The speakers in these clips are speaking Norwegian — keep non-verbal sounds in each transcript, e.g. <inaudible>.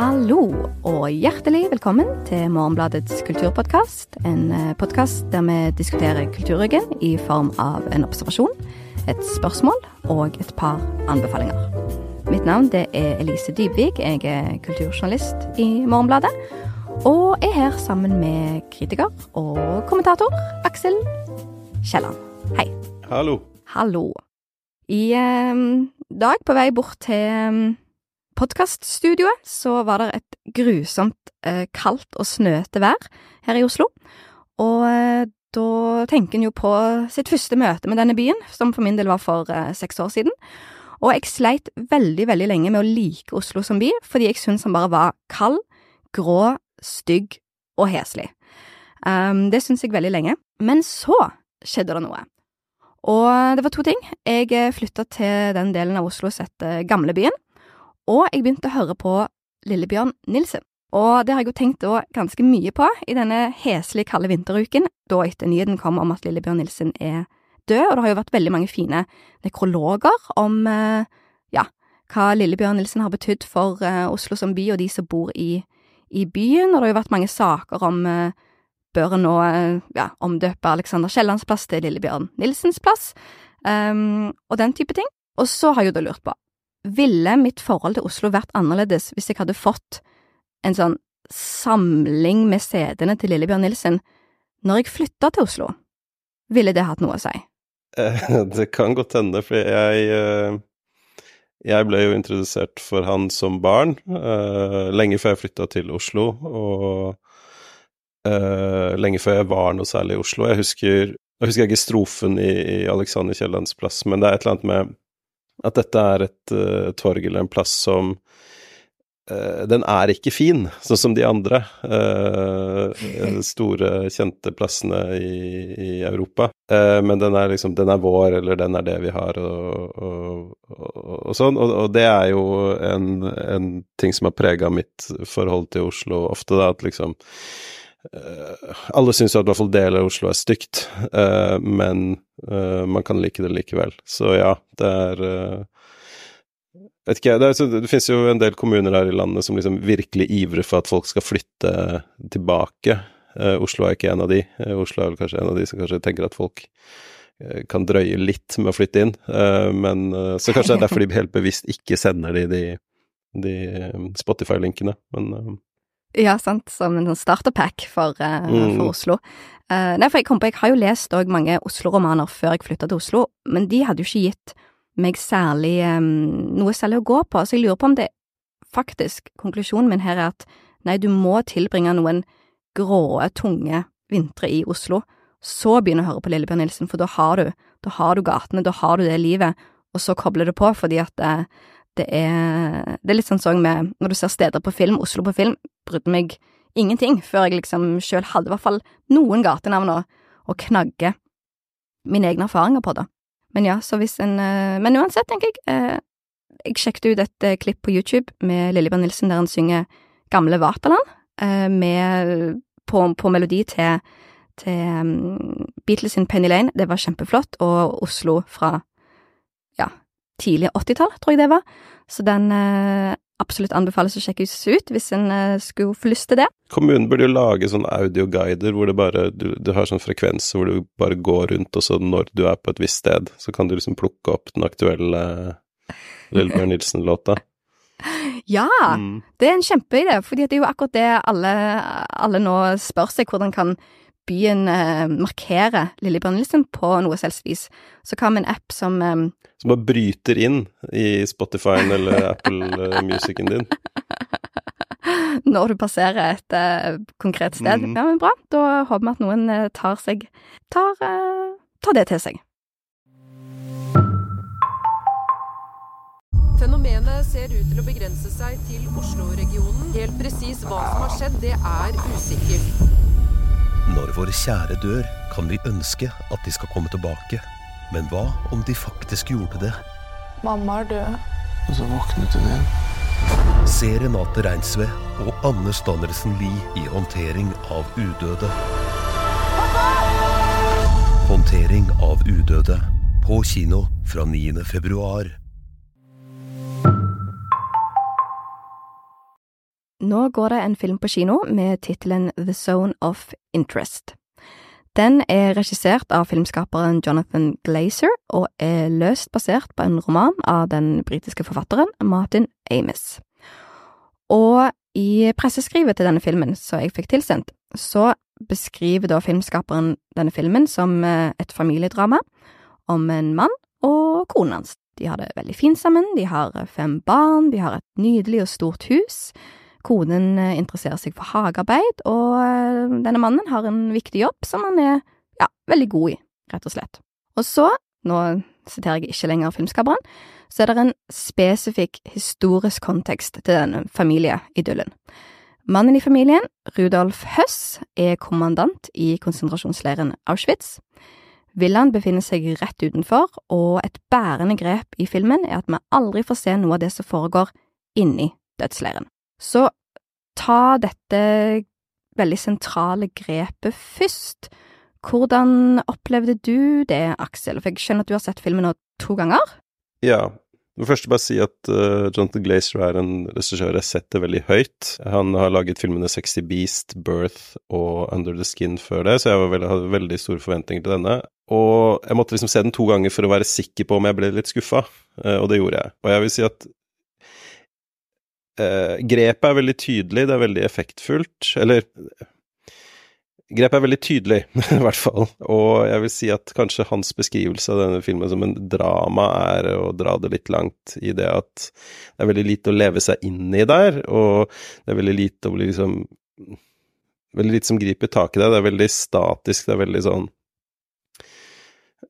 Hallo, og hjertelig velkommen til Morgenbladets kulturpodkast. En podkast der vi diskuterer kulturryggen i form av en observasjon, et spørsmål og et par anbefalinger. Mitt navn det er Elise Dybvik. Jeg er kulturjournalist i Morgenbladet. Og er her sammen med kritiker og kommentator Aksel Kielland. Hei. Hallo. Hallo. I eh, dag, på vei bort til um, podkaststudioet, så var det et grusomt eh, kaldt og snøete vær her i Oslo. Og eh, da tenker en jo på sitt første møte med denne byen, som for min del var for eh, seks år siden. Og jeg sleit veldig, veldig lenge med å like Oslo som by, fordi jeg syntes han bare var kald, grå, stygg og heslig. Um, det syntes jeg veldig lenge. Men så skjedde det noe. Og det var to ting. Jeg eh, flytta til den delen av Oslo som heter Gamlebyen, og jeg begynte å høre på Lillebjørn Nilsen. Og det har jeg jo tenkt da ganske mye på i denne heslige, kalde vinteruken, da etter nyheten kom om at Lillebjørn Nilsen er død, og det har jo vært veldig mange fine nekrologer om eh, ja, hva Lillebjørn Nilsen har betydd for eh, Oslo som by og de som bor i, i byen, og det har jo vært mange saker om bør en nå ja, omdøpe Alexander Kiellands plass til Lillebjørn Nilsens plass, um, og den type ting. Og så har jeg jo da lurt på, ville mitt forhold til Oslo vært annerledes hvis jeg hadde fått en sånn samling med CD-ene til Lillebjørn Nilsen når jeg flytta til Oslo? Ville det hatt noe å si? Eh, det kan godt hende, for jeg eh, jeg ble jo introdusert for han som barn, uh, lenge før jeg flytta til Oslo, og uh, lenge før jeg var noe særlig i Oslo. Jeg husker, jeg husker ikke strofen i, i Alexander Kiellands plass, men det er et eller annet med at dette er et uh, torg eller en plass som uh, Den er ikke fin, sånn som de andre store, kjente plassene i, i Europa. men den er liksom Den er vår, eller den er det vi har, og, og, og, og sånn. Og, det er jo en, en ting som har prega mitt forhold til Oslo ofte, da, at liksom Uh, alle syns jo at i hvert fall deler av Oslo er stygt, uh, men uh, man kan like det likevel. Så ja, det er Vet ikke, det, er, det finnes jo en del kommuner her i landet som liksom virkelig ivrer for at folk skal flytte tilbake. Oslo er ikke en av de. Oslo er kanskje en av de som kanskje tenker at folk kan drøye litt med å flytte inn. men Så kanskje det er derfor de helt bevisst ikke sender de de, de Spotify-linkene. Men ja, sant, som en sånn starterpack for, uh, mm. for Oslo. Uh, nei, for jeg kom på, jeg har jo lest òg mange Oslo-romaner før jeg flytta til Oslo, men de hadde jo ikke gitt meg særlig um, noe særlig å gå på, så jeg lurer på om det faktisk, konklusjonen min her er at nei, du må tilbringe noen grå, tunge vintre i Oslo, så begynne å høre på Lillebjørn Nilsen, for da har du, da har du gatene, da har du det livet, og så kobler du på, fordi at uh, det er, det er litt sånn sånn med når du ser steder på film, Oslo på film, brydde meg ingenting før jeg liksom sjøl hadde i hvert fall noen gatenavn å, knagge mine egne erfaringer på, da. Men ja, så hvis en eh, Men uansett, tenker jeg, eh, jeg sjekket ut et eh, klipp på YouTube med Lillebjørn Nilsen der han synger Gamle Vaterland, med, på, på melodi til, til um, Beatles sin Penny Lane. Det var kjempeflott, og Oslo fra tidlig 80-tall, tror jeg det var. Så den eh, absolutt anbefales å sjekkes ut hvis en eh, skulle få lyst til det. Kommunen burde jo lage sånne audioguider hvor det bare, du, du har sånn frekvens hvor du bare går rundt, og så når du er på et visst sted, så kan du liksom plukke opp den aktuelle <laughs> Lillebjørn Nilsen-låta. Ja, mm. det er en kjempeidé, fordi det er jo akkurat det alle, alle nå spør seg, hvordan kan byen eh, markere Lillebjørn Nilsen på noe selvsvis. Så hva med en app som eh, Som bare bryter inn i Spotify-en eller <laughs> Apple-musikken Musicen din? Når du passerer et eh, konkret sted. Mm. Ja, men bra. Da håper vi at noen uh, tar seg tar, uh, tar det til seg. Fenomenet ser ut til å begrense seg til Oslo-regionen. Helt presis hva som har skjedd, det er usikkert. Når våre kjære dør, kan vi ønske at de skal komme tilbake. Men hva om de faktisk gjorde det? Mamma er død. Og så våknet hun igjen. Se Renate Reinsve og Anne Standersen Lie i håndtering av udøde. Håndtering av udøde. På kino fra 9. februar. Nå går det en film på kino med tittelen The Zone of Interest. Den er regissert av filmskaperen Jonathan Glazer og er løst basert på en roman av den britiske forfatteren Martin Amis. Og i presseskrivet til denne filmen, som jeg fikk tilsendt, så beskriver da filmskaperen denne filmen som eh, et familiedrama om en mann og konen hans. De har det veldig fint sammen, de har fem barn, de har et nydelig og stort hus. Konen eh, interesserer seg for hagearbeid, og eh, denne mannen har en viktig jobb som han er, ja, veldig god i, rett og slett. Og så, nå siterer jeg ikke lenger filmskaperen, så er det en spesifikk historisk kontekst til denne familieidyllen. Mannen i familien, Rudolf Høss, er kommandant i konsentrasjonsleiren Auschwitz. Villaen befinner seg rett utenfor, og et bærende grep i filmen er at vi aldri får se noe av det som foregår inni dødsleiren. Så ta dette veldig sentrale grepet først. Hvordan opplevde du det, Aksel? For jeg skjønner at du har sett filmen nå to ganger? Ja. Jeg vil først bare si at uh, Jonathan Glazer er en regissør jeg setter veldig høyt. Han har laget filmene Sexy Beast, Birth og Under the Skin før det, så jeg veldig, hadde veldig store forventninger til denne. Og jeg måtte liksom se den to ganger for å være sikker på om jeg ble litt skuffa, uh, og det gjorde jeg. Og jeg vil si at uh, grepet er veldig tydelig, det er veldig effektfullt. Eller Grepet er veldig tydelig, <laughs> i hvert fall. Og jeg vil si at kanskje hans beskrivelse av denne filmen som en drama er å dra det litt langt i det at det er veldig lite å leve seg inn i der, og det er veldig lite å bli liksom Veldig lite som griper tak i det. Det er veldig statisk, det er veldig sånn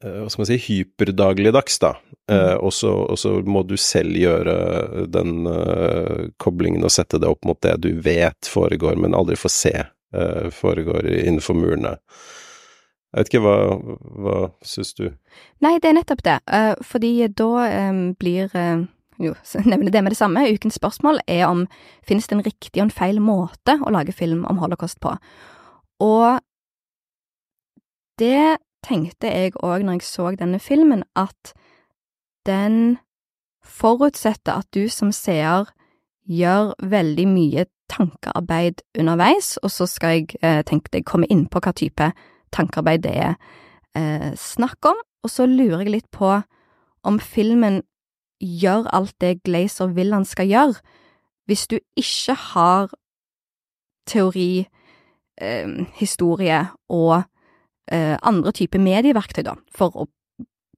hva skal man si, hyperdagligdags, da. Eh, og så må du selv gjøre den uh, koblingen og sette det opp mot det du vet foregår, men aldri får se foregår innenfor murene. Jeg vet ikke, hva, hva syns du? Nei, det er nettopp det, fordi da blir jo, nevner det med det samme. Ukens spørsmål er om finnes det en riktig og en feil måte å lage film om holocaust på. Og det tenkte jeg òg når jeg så denne filmen, at den forutsetter at du som seer gjør veldig mye tankearbeid underveis, og så skal jeg, eh, tenkte jeg, komme inn på hva type tankearbeid det er eh, snakk om, og så lurer jeg litt på om filmen gjør alt det Glazer vil han skal gjøre, hvis du ikke har teori, eh, historie og eh, andre typer medieverktøy, da, for å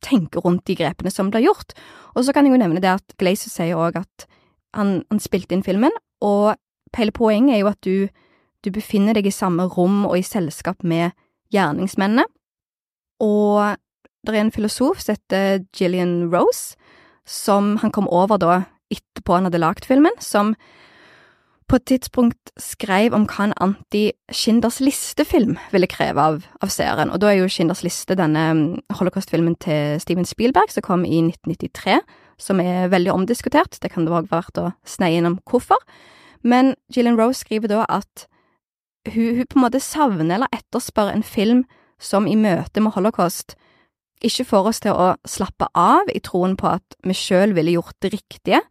tenke rundt de grepene som blir gjort. Og så kan jeg jo nevne det at Glazer sier òg at han, han, spilte inn filmen, og hele poenget er jo at du, du befinner deg i samme rom og i selskap med gjerningsmennene. Og det er en filosof som heter Gillian Rose, som han kom over da etterpå han hadde lagd filmen, som på et tidspunkt skrev om hva en anti-Schinders liste-film ville kreve av, av, seeren, og da er jo Schinders liste denne mm, holocaust-filmen til Steven Spielberg som kom i 1993, som er veldig omdiskutert, det kan det òg være verdt å sneie innom hvorfor, men Gillian Rose skriver da at hun, hun på en måte savner eller etterspør en film som i møte med holocaust ikke får oss til å slappe av i troen på at vi sjøl ville gjort det riktige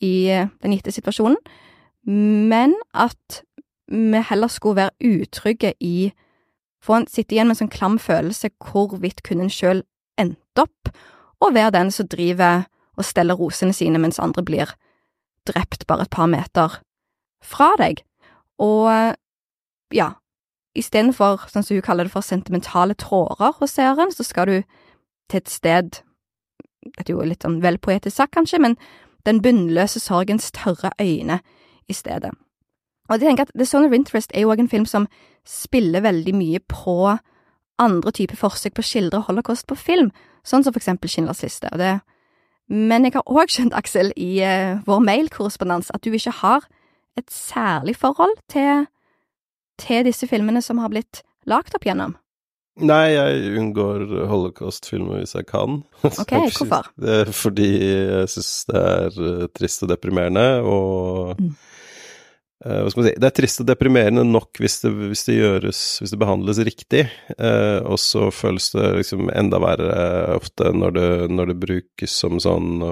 i eh, den gitte situasjonen, men at vi heller skulle være utrygge i For en sitte igjen med en sånn klam følelse hvorvidt kunne en sjøl endt opp, og være den som driver og steller rosene sine mens andre blir drept bare et par meter fra deg. Og ja, istedenfor, sånn som hun kaller det for sentimentale tråder hos seeren, så skal du til et sted Dette er jo litt sånn vel poetisk sagt, kanskje, men den bunnløse sorgens tørre øyne i stedet. Og jeg tenker at The Zone of Interest er jo òg en film som spiller veldig mye på andre typer forsøk på å skildre holocaust på film, sånn som for eksempel Schindlers liste. Og det, men jeg har òg skjønt, Aksel, i uh, vår mailkorrespondanse at du ikke har et særlig forhold til, til disse filmene som har blitt lagd opp gjennom. Nei, jeg unngår holocaust-filmer hvis jeg kan. <laughs> Ok, hvorfor? Fordi jeg syns det er eh, trist og deprimerende, og mm. uh, Hva skal man si Det er trist og deprimerende nok hvis det, hvis det gjøres Hvis det behandles riktig, eh, og så føles det liksom enda verre ofte når det, når det brukes som sånn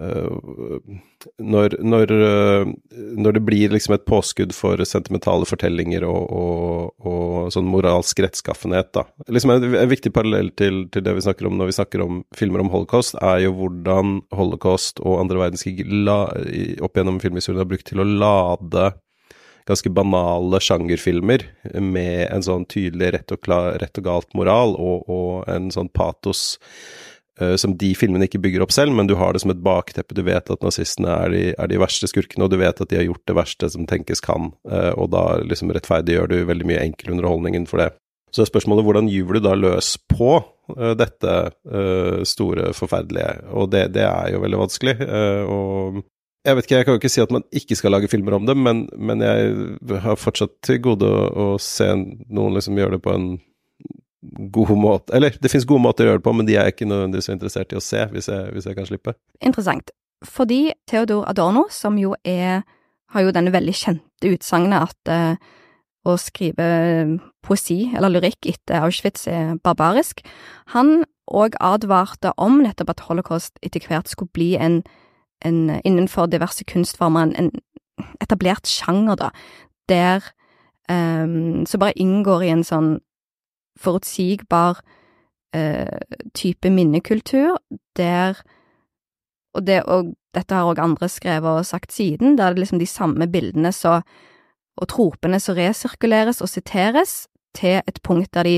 eh, når, når, øh, når det blir liksom et påskudd for sentimentale fortellinger og, og, og sånn moralsk rettskaffenhet, da. Liksom en, en viktig parallell til, til, det vi snakker om når vi snakker om filmer om holocaust, er jo hvordan holocaust og andre verdenskrig opp gjennom filmhistorien har brukt til å lade ganske banale sjangerfilmer med en sånn tydelig rett og, klar, rett og galt moral og, og en sånn patos uh, som de filmene ikke bygger opp selv, men du har det som et bakteppe. Du vet at nazistene er de, er de verste skurkene, og du vet at de har gjort det verste som tenkes kan, uh, og da liksom rettferdiggjør du veldig mye enkel underholdningen for det. Så er spørsmålet hvordan gyver du da løs på uh, dette store, forferdelige, og det, det, er jo veldig vanskelig. og jeg vet ikke, jeg kan jo ikke si at man ikke skal lage filmer om det, men, men jeg har fortsatt til gode å, å se noen liksom gjøre det på en god måte. Eller det finnes gode måter å gjøre det på, men de er ikke nødvendigvis så interessert i å se, hvis jeg, hvis jeg kan slippe. Interessant. Fordi Theodor Adorno, som jo er har jo denne veldig kjente utsagnet at uh, å skrive poesi eller lyrikk etter Auschwitz er barbarisk. Han òg advarte om nettopp at holocaust etter hvert skulle bli en en, innenfor diverse kunstformer en, en etablert sjanger, da, der um, Som bare inngår i en sånn forutsigbar uh, type minnekultur, der og, det, og dette har også andre skrevet og sagt siden, der det liksom de samme bildene så, og tropene som resirkuleres og siteres, til et punkt der de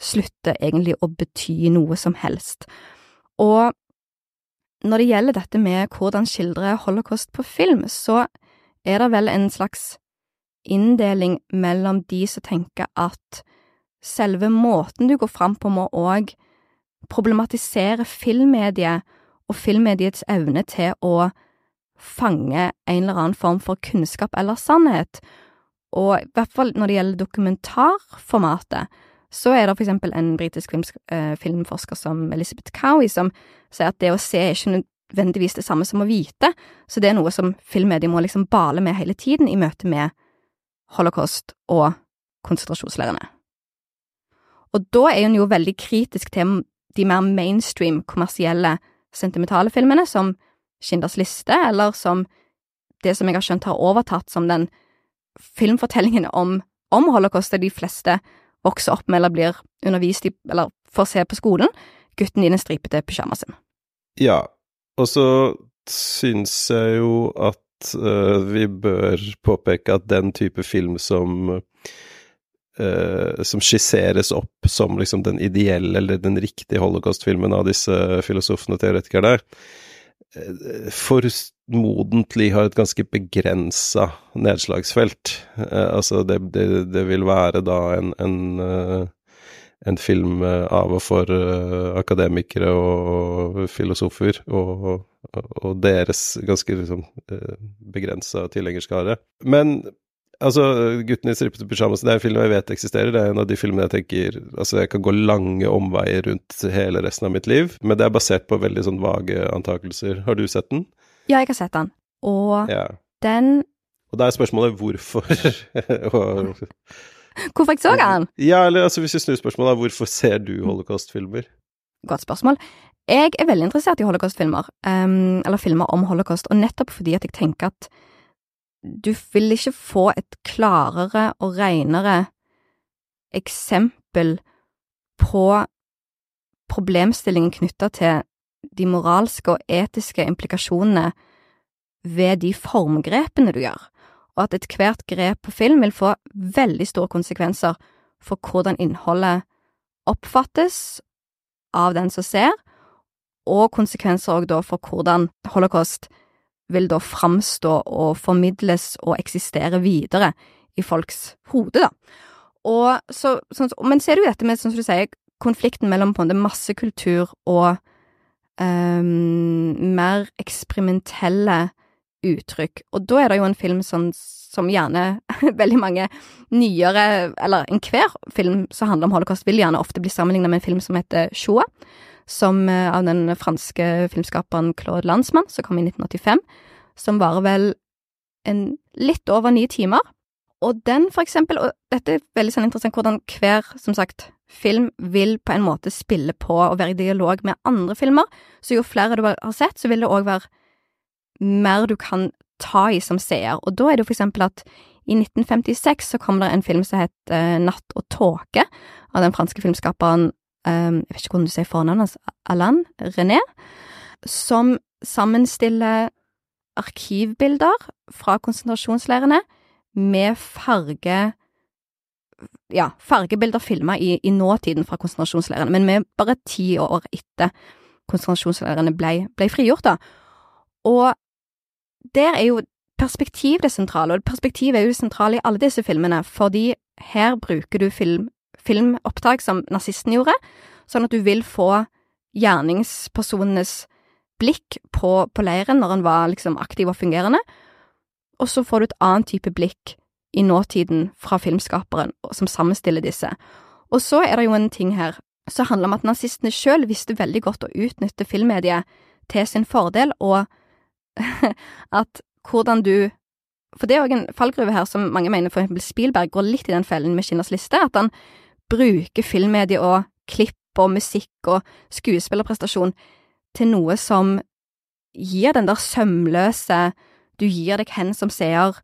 slutter egentlig å bety noe som helst. Og når det gjelder dette med hvordan skildre holocaust på film, så er det vel en slags inndeling mellom de som tenker at selve måten du går fram på, må òg problematisere filmmediet og filmmediets evne til å fange en eller annen form for kunnskap eller sannhet, og i hvert fall når det gjelder dokumentarformatet, så er det for eksempel en britisk eh, filmforsker som Elizabeth Cowie som sier at det å se er ikke nødvendigvis det samme som å vite, så det er noe som filmmediet må liksom bale med hele tiden i møte med holocaust og konsentrasjonsleirene. Og da er hun jo veldig kritisk til de mer mainstream, kommersielle, sentimentale filmene, som Kinders liste, eller som det som jeg har skjønt har overtatt som den filmfortellingen om, om holocaust, de fleste vokser opp med eller blir undervist i, eller får se på skolen, gutten i den stripete pysjamasen. Ja, og så syns jeg jo at uh, vi bør påpeke at den type film som uh, som skisseres opp som liksom den ideelle eller den riktige holocaust-filmen av disse filosofene og teoretikerne, uh, formodentlig har et ganske begrensa nedslagsfelt. altså, det, det, det, vil være da en, en en film eh, av og for uh, akademikere og, filosofer, og, og, deres ganske liksom, eh, begrensa tilhengerskare. Men altså, 'Gutten i strippete pysjamas' det er en film jeg vet eksisterer. Det er en av de filmene jeg tenker Altså, jeg kan gå lange omveier rundt hele resten av mitt liv, men det er basert på veldig sånn vage antakelser. Har du sett den? Ja, jeg har sett den, og ja. den Og da er spørsmålet hvorfor. <laughs> og Hvorfor jeg så han? Ja, eller altså, hvis vi snur spørsmålet, hvorfor ser du holocaust-filmer? Godt spørsmål. Jeg er veldig interessert i holocaust-filmer, um, eller filmer om holocaust, og nettopp fordi at jeg tenker at du vil ikke få et klarere og renere eksempel på problemstillingen knytta til de moralske og etiske implikasjonene ved de formgrepene du gjør og at ethvert grep på film vil få veldig store konsekvenser for hvordan innholdet oppfattes av den som ser, og konsekvenser òg da for hvordan holocaust vil da framstå og formidles og eksistere videre i folks hode, da. Og så, sånn, men ser du dette med, sånn som du sier, konflikten mellom på en måte massekultur og um, mer eksperimentelle uttrykk. Og da er det jo en film som, som gjerne <laughs> veldig mange nyere, eller enhver film som handler om holocaust, vil gjerne ofte bli sammenlignet med en film som heter Shoah, som eh, av den franske filmskaperen Claude Landsmann, som kom i 1985, som varer vel en litt over ni timer. Og den, for eksempel, og dette er veldig sånn interessant hvordan hver, som sagt, film vil på en måte spille på og være i dialog med andre filmer, så jo flere du har sett, så vil det òg være mer du kan ta i som seer. Og da er det jo for eksempel at i 1956 så kom det en film som het eh, Natt og tåke, av den franske filmskaperen eh, Jeg vet ikke hvordan du sier fornavnet hans, Alain René, som sammenstiller arkivbilder fra konsentrasjonsleirene med farge ja, fargebilder filma i, i, nåtiden fra konsentrasjonsleirene, men med bare ti år etter konsentrasjonsleirene ble, ble frigjort, da. Og der er jo perspektiv det sentrale, og perspektiv er jo sentralt i alle disse filmene, fordi her bruker du film, filmopptak som nazisten gjorde, sånn at du vil få gjerningspersonenes blikk på, på leiren når han var liksom aktiv og fungerende, og så får du et annet type blikk i nåtiden fra filmskaperen som sammenstiller disse. Og så er det jo en ting her som handler om at nazistene sjøl visste veldig godt å utnytte filmmediet til sin fordel, og <laughs> at hvordan du For det er òg en fallgruve her som mange mener for eksempel Spielberg går litt i den fellen med Skinners liste, at han bruker filmmedie og klipp og musikk og skuespillerprestasjon til noe som gir den der sømløse Du gir deg hen som seer,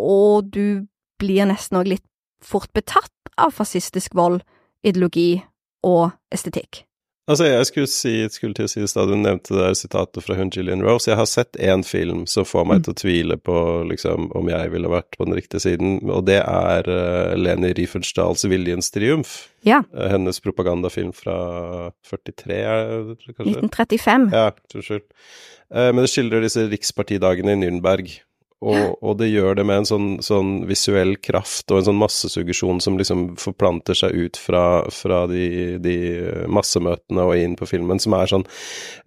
og du blir nesten òg litt fort betatt av fascistisk vold, ideologi og estetikk. Altså, jeg skulle, si, skulle til å si i stad, du nevnte det der sitatet fra hun Gillian Rose. Jeg har sett én film som får meg mm. til å tvile på liksom, om jeg ville vært på den riktige siden, og det er uh, Leni Riefenstahls 'Viljens triumf'. Ja. Uh, hennes propagandafilm fra 43, kanskje? 1935. Ja, unnskyld. Uh, men det skildrer disse rikspartidagene i Nürnberg. Og, og, det gjør det med en sånn, sånn, visuell kraft og en sånn massesuggesjon som liksom forplanter seg ut fra, fra de, de, massemøtene og inn på filmen, som er sånn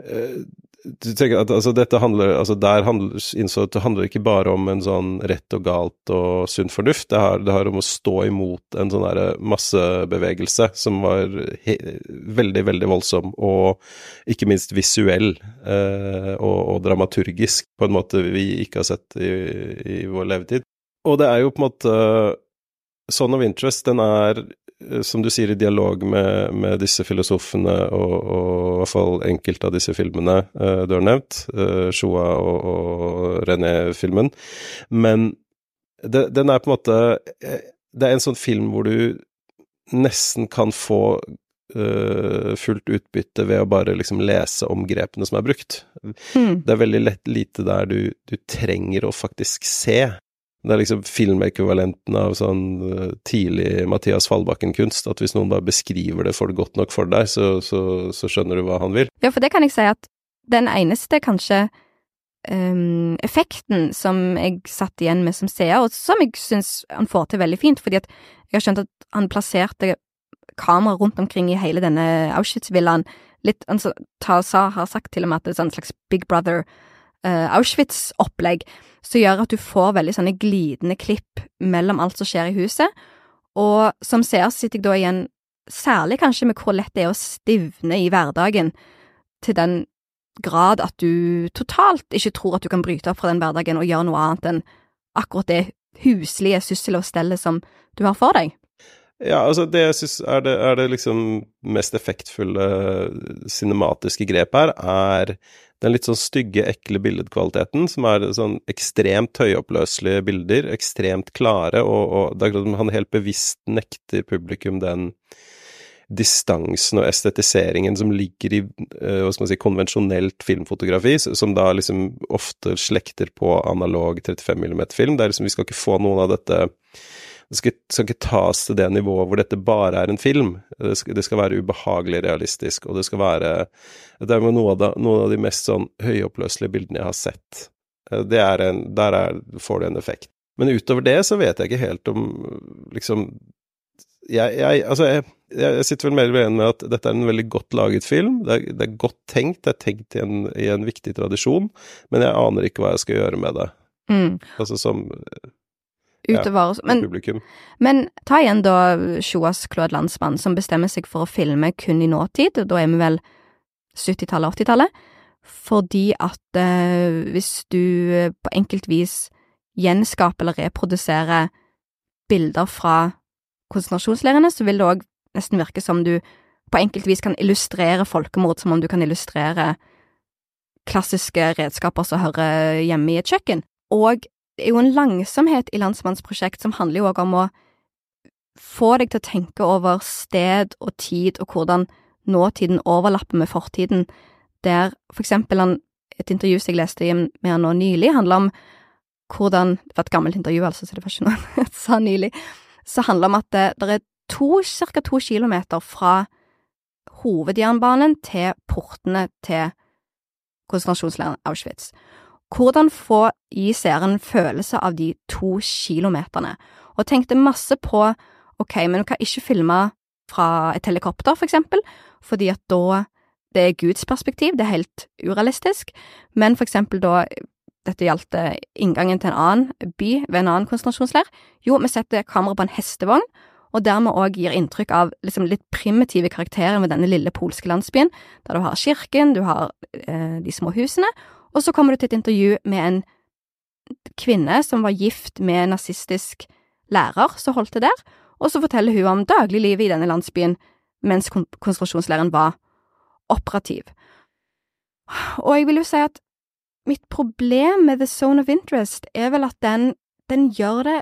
uh, du tenker at altså, dette handler altså Der handler, innså at det handler ikke bare om en sånn rett og galt og sunn fornuft, det har, det har om å stå imot en sånn derre massebevegelse som var he, veldig, veldig voldsom, og ikke minst visuell eh, og, og, dramaturgisk, på en måte vi ikke har sett i, i vår levetid. Og det er jo på en måte Son of Interest, den er Eh, som du sier, i dialog med, med disse filosofene og, og, i hvert fall enkelte av disse filmene uh, du har nevnt, uh, Shoa og, og René-filmen. Men det, den er på en måte Det er en sånn film hvor du nesten kan få uh, fullt utbytte ved å bare liksom lese om grepene som er brukt. Mm. Det er veldig lett lite der du, du trenger å faktisk se det er liksom filmekvivalenten av sånn uh, tidlig Mathias Fallbakken-kunst. At hvis noen bare beskriver det for det godt nok for deg, så, så, så, skjønner du hva han vil. Ja, for det kan jeg si at den eneste, kanskje, um, effekten som jeg satt igjen med som seer, og som jeg syns han får til veldig fint, fordi at jeg har skjønt at han plasserte kamera rundt omkring i hele denne Auschwitz-villaen. Litt, altså, Taza har sagt til og med at det er en slags Big Brother uh, Auschwitz-opplegg som gjør at du får veldig sånne glidende klipp mellom alt som skjer i huset, og som seer sitter jeg da igjen, særlig kanskje med hvor lett det er å stivne i hverdagen, til den grad at du totalt ikke tror at du kan bryte opp fra den hverdagen og gjøre noe annet enn akkurat det huslige syssel og stellet som du har for deg. Ja, altså det jeg syns er, er, det liksom mest effektfulle cinematiske grepet her, er den litt sånn stygge, ekle billedkvaliteten, som er sånn ekstremt høyoppløselige bilder, ekstremt klare, og, og det er klart han helt bevisst nekter publikum den distansen og estetiseringen som ligger i uh, hva skal man si, konvensjonelt filmfotografi, som da liksom ofte slekter på analog 35 mm-film. Det er liksom, vi skal ikke få noen av dette det skal, skal, ikke tas til det nivået hvor dette bare er en film. Det skal, det skal være ubehagelig realistisk, og det skal være Det er av, det, noen av de mest sånn høyoppløselige bildene jeg har sett. Eh, det er en, der er, får det en effekt. Men utover det så vet jeg ikke helt om liksom jeg, jeg, altså jeg, jeg, sitter vel mer enig med at dette er en veldig godt laget film. Det er, det er godt tenkt, det er tenkt i en, i en, viktig tradisjon, men jeg aner ikke hva jeg skal gjøre med det. Mm. Altså som utover. Ja, men, men, ta igjen da Shoas Claude Landsmann, som bestemmer seg for å filme kun i nåtid, og da er vi vel 70-tallet, 80-tallet, fordi at eh, hvis du på enkelt vis gjenskaper eller reproduserer bilder fra konsentrasjonsleirene, så vil det òg nesten virke som du på enkelt vis kan illustrere folkemord, som om du kan illustrere klassiske redskaper som hører hjemme i et kjøkken. Og det er jo en langsomhet i Landsmannsprosjekt som handler jo også om å få deg til å tenke over sted og tid og hvordan nåtiden overlapper med fortiden, der for eksempel han, et intervju som jeg leste med han nå nylig, handler om hvordan Det var et gammelt intervju, altså, så det var ikke noe <laughs> jeg sa nylig. Så handler om at det, det er to, ca. to kilometer fra hovedjernbanen til portene til konsentrasjonsleiren Auschwitz. Hvordan få gi seeren følelse av de to kilometerne, og tenkte masse på ok, men du kan ikke filme fra et helikopter, for eksempel, fordi at da det er Guds perspektiv, det er helt urealistisk, men for eksempel da dette gjaldt eh, inngangen til en annen by ved en annen konsentrasjonsleir, jo, vi setter kamera på en hestevogn, og dermed òg gir inntrykk av liksom litt primitive karakterer med denne lille polske landsbyen, der du har kirken, du har eh, de små husene, og så kommer du til et intervju med en kvinne som var gift med en nazistisk lærer som holdt til der, og så forteller hun om dagliglivet i denne landsbyen mens kon konsentrasjonsleiren var operativ. Og jeg vil jo si at mitt problem med The Zone of Interest er vel at den, den gjør det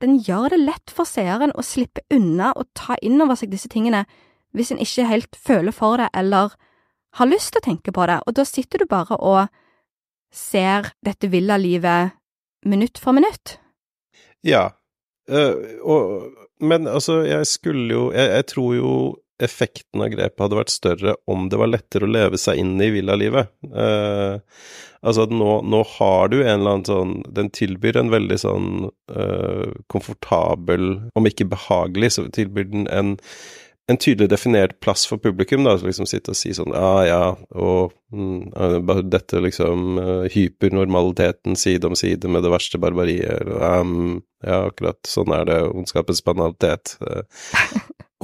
den gjør det lett for seeren å slippe unna å ta inn over seg disse tingene hvis en ikke helt føler for det eller har lyst til å tenke på det, og da sitter du bare og ser dette villalivet minutt for minutt. Ja, uh, og, men altså, jeg skulle jo jeg, jeg, tror jo effekten av grepet hadde vært større om det var lettere å leve seg inn i villalivet. Uh, altså, nå, nå, har du en eller annen sånn Den tilbyr en veldig sånn uh, komfortabel, om ikke behagelig, så tilbyr den en en tydelig definert plass for publikum, da, liksom sitte og si sånn ja, ja, og mm, dette liksom uh, hypernormaliteten side om side med det verste barbariet, um, ja, akkurat sånn er det, ondskapens banalitet. Uh,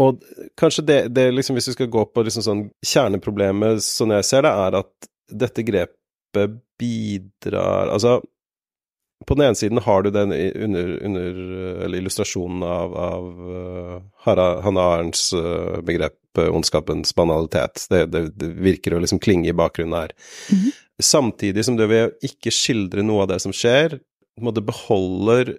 og kanskje det, det liksom, hvis vi skal gå på liksom sånn kjerneproblemet, sånn jeg ser det, er at dette grepet bidrar Altså, på den ene siden har du den under, under eller illustrasjonen av, av uh, Hanna Arens uh, begrep uh, ondskapens banalitet. Det, det, det, virker å liksom klinge i bakgrunnen her. Mm -hmm. Samtidig som det ved å ikke skildre noe av det som skjer, måtte beholder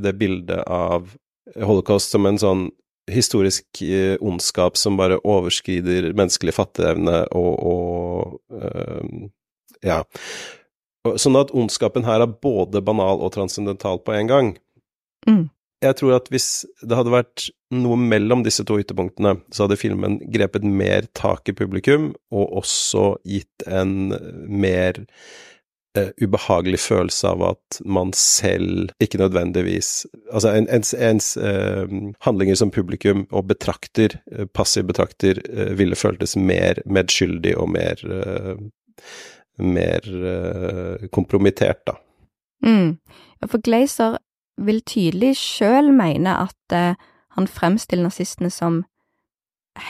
det bildet av holocaust som en sånn historisk ondskap som bare overskrider menneskelig fatteevne og, og ja. Sånn at ondskapen her er både banal og transcendental på en gang. Mm. Jeg tror at hvis det hadde vært noe mellom disse to ytterpunktene, så hadde filmen grepet mer tak i publikum, og også gitt en mer uh, ubehagelig følelse av at man selv ikke nødvendigvis Altså ens, ens uh, handlinger som publikum og betrakter, uh, passiv betrakter, ville føltes mer medskyldig og mer mer uh, kompromittert, da. Mm. Ja, for Glazer vil tydelig sjøl mene at uh, han fremstiller nazistene som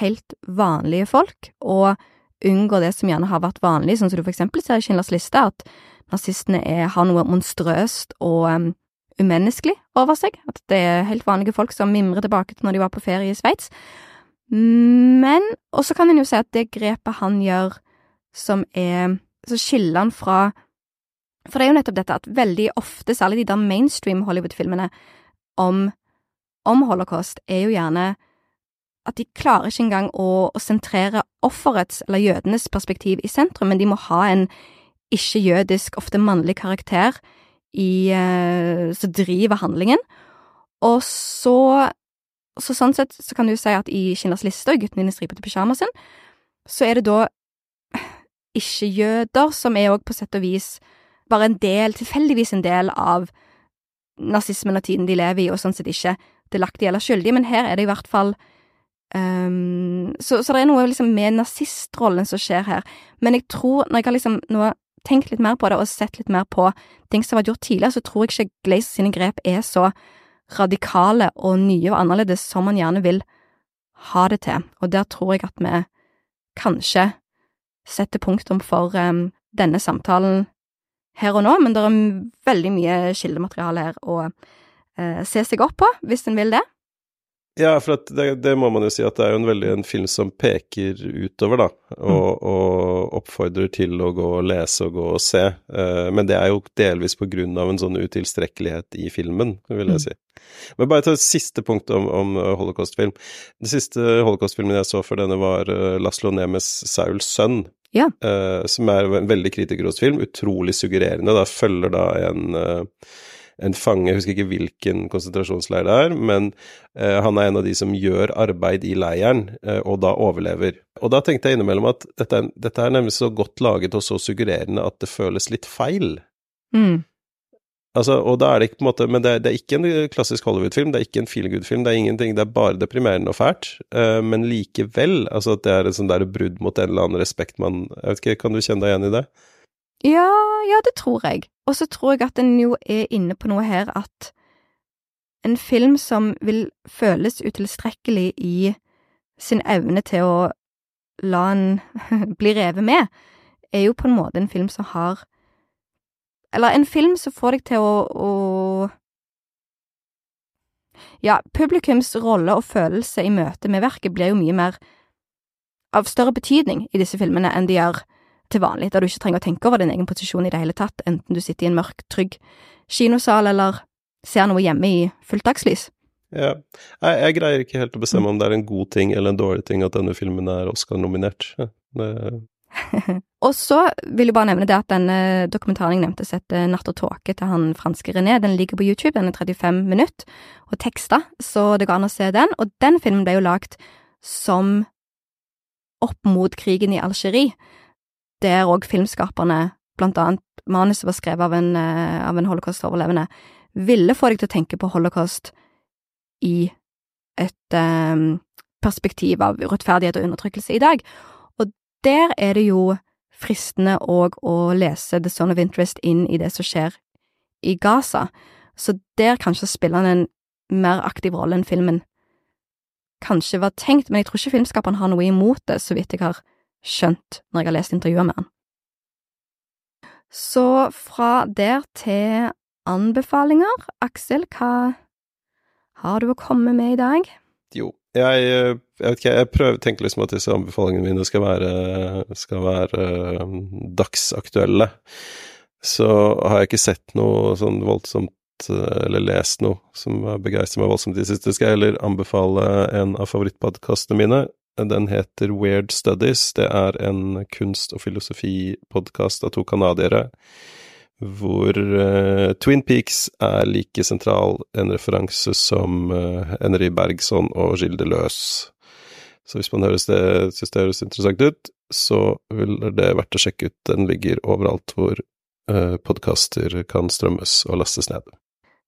helt vanlige folk, og unngår det som gjerne har vært vanlig, sånn som du for eksempel ser i Schindlers liste, at nazistene er, har noe monstrøst og um, umenneskelig over seg, at det er helt vanlige folk som mimrer tilbake til når de var på ferie i Sveits. Men, og så kan en jo si at det grepet han gjør som er så skiller han fra For det er jo nettopp dette at veldig ofte, særlig de der mainstream Hollywood-filmene om, om holocaust, er jo gjerne at de klarer ikke engang å, å sentrere offerets, eller jødenes, perspektiv i sentrum, men de må ha en ikke-jødisk, ofte mannlig karakter i, uh, som driver handlingen. Og så, så sånn sett så kan du si at i Schindlers liste og Gutten i den stripete pysjamasen, så er det da ikke-jøder, som er òg på sett og vis bare en del, tilfeldigvis en del av nazismen og tiden de lever i, og sånn sett ikke delaktige eller skyldige, men her er det i hvert fall um, så, så, det er noe liksom med nazistrollen som skjer her, men jeg tror, når jeg har liksom nå tenkt litt mer på det og sett litt mer på ting som har vært gjort tidligere, så tror jeg ikke Glaze sine grep er så radikale og nye og annerledes som man gjerne vil ha det til, og der tror jeg at vi kanskje setter punktum for um, denne samtalen her og nå, men det er veldig mye kildemateriale her å uh, se seg opp på, hvis en vil det. Ja, for at det, det må man jo si at det er jo en veldig en film som peker utover, da, og, og oppfordrer til å gå og lese og gå og se. Uh, men det er jo delvis på grunn av en sånn utilstrekkelighet i filmen, vil jeg si. Men bare ta et siste punkt om, om holocaustfilm. Den siste holocaustfilmen jeg så før denne, var uh, Laslo Nemes Sauls sønn. Ja. Uh, som er en veldig kritikerrost film. Utrolig suggererende. Da følger da en eh, en fange, jeg husker ikke hvilken konsentrasjonsleir det er, men eh, han er en av de som gjør arbeid i leiren, eh, og da overlever. Og da tenkte jeg innimellom at dette er, dette er nemlig så godt laget og så suggererende at det føles litt feil. Mm. Altså, og da er det ikke på en måte Men det er, det er ikke en klassisk Hollywood-film, det er ikke en feelgood-film, det er ingenting, det er bare deprimerende og fælt, Uh, men likevel, altså at det er et sånn der brudd mot en eller annen respekt man Jeg vet ikke, kan du kjenne deg igjen i det? Ja, ja, det tror jeg. Og så tror jeg at en jo er inne på noe her at en film som vil føles utilstrekkelig i sin evne til å la en <laughs> bli revet med, er jo på en måte en film som har Eller en film som får deg til å, å Ja, publikums rolle og følelse i møte med verket blir jo mye mer av større betydning i disse filmene enn de gjør til vanlig, der du ikke trenger å tenke over din egen posisjon i det hele tatt, enten du sitter i en mørk, trygg kinosal eller ser noe hjemme i fullt dagslys. Ja. Jeg, jeg greier ikke helt å bestemme om det er en god ting eller en dårlig ting at denne filmen er Oscar-nominert. Det- <laughs> Og så vil jeg bare nevne det at denne dokumentaren jeg nevnte, som heter Natt og tåke til han franske René, den ligger på YouTube, den er 35 minutter, og teksta, så det går an å se den. Og den filmen ble jo lagt som opp mot krigen i Algerie, der òg filmskaperne, blant annet manuset var skrevet av en, eh, av en holocaust-overlevende, ville få deg til å tenke på holocaust i et um, perspektiv av urettferdighet og undertrykkelse i dag. Og der er det jo fristende òg å lese The Son of Interest inn i det som skjer i Gaza, så der kanskje spiller han en mer aktiv rolle enn filmen kanskje var tenkt, men jeg tror ikke filmskaperen har noe imot det, så vidt jeg har skjønt når jeg har lest intervjuer med han. Så fra der til anbefalinger. Aksel, hva har du å komme med i dag? Jo, jeg, jeg vet ikke, jeg prøver å liksom at disse anbefalingene mine skal være, skal være eh, dagsaktuelle. Så har jeg ikke sett noe sånn voldsomt eh, eller lest noe som begeistrer meg voldsomt i det siste. Skal jeg heller anbefale en av favorittpodkastene mine. Den heter Weird Studies. Det er en kunst- og filosofipodkast av to canadiere hvor uh, Twin Peaks er like sentral en referanse som uh, Henry Bergson og Gilde Løs. Så hvis man høres det, synes det høres interessant ut, så vil det verdt å sjekke ut. Den ligger overalt hvor uh, podkaster kan strømmes og lastes ned.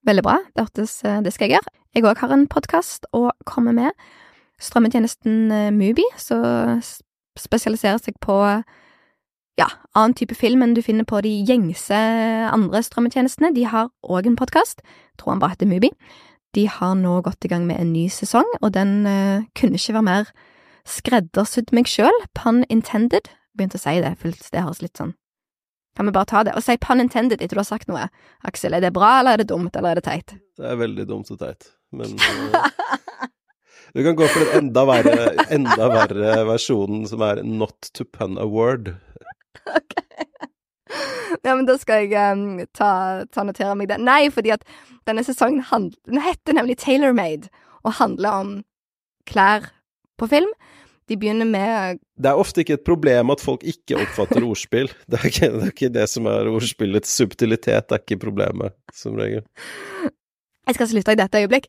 Veldig bra, det hørtes eh, Det skal jeg gjøre. Jeg òg har en podkast å komme med. Strømmetjenesten eh, Mubi, som spesialiserer seg på ja, annen type film enn du finner på de gjengse andre strømmetjenestene. De har òg en podkast, tror han bare heter Mubi. De har nå gått i gang med en ny sesong, og den uh, kunne ikke være mer skreddersydd meg sjøl, pun intended. Begynte å si det, for det høres litt sånn Kan vi bare ta det? Og si pun intended etter du har sagt noe. Aksel, er det bra, eller er det dumt, eller er det teit? Det er veldig dumt og teit, men <laughs> Du kan gå for den enda verre, enda verre versjonen som er not to pun a word. Ok. Ja, men da skal jeg um, ta, ta notere meg det. Nei, fordi at denne sesongen hand, den heter nemlig Tailor-Made, og handler om klær på film. De begynner med Det er ofte ikke et problem at folk ikke oppfatter ordspill. <laughs> Det er ikke det, er ikke det som er ordspillets subtilitet, det er ikke problemet, som regel. Jeg skal slutte i dette øyeblikk.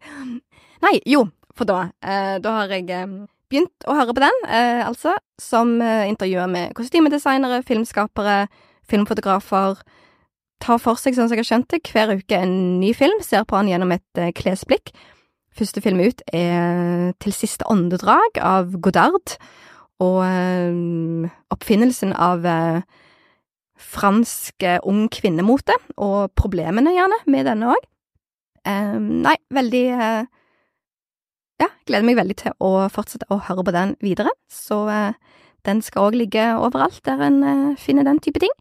Nei, jo, for da eh, Da har jeg eh, begynt å høre på den, eh, altså, som intervjuer med kostymedesignere, filmskapere, filmfotografer. Tar for seg, sånn som jeg har skjønt det, hver uke en ny film, ser på den gjennom et klesblikk. Første film ut er Til siste åndedrag av Godard, og eh, oppfinnelsen av eh, fransk ung kvinnemote, og problemene, gjerne, med denne òg. Nei, veldig Ja, gleder meg veldig til å fortsette å høre på den videre. Så eh, den skal òg ligge overalt der en eh, finner den type ting.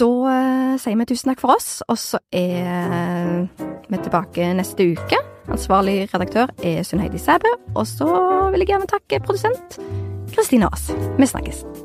Da eh, sier vi tusen takk for oss, og så er vi tilbake neste uke Ansvarlig redaktør er Sunn Heidi Sæbø. Og så vil jeg gjerne takke produsent Kristine Aas. Vi snakkes.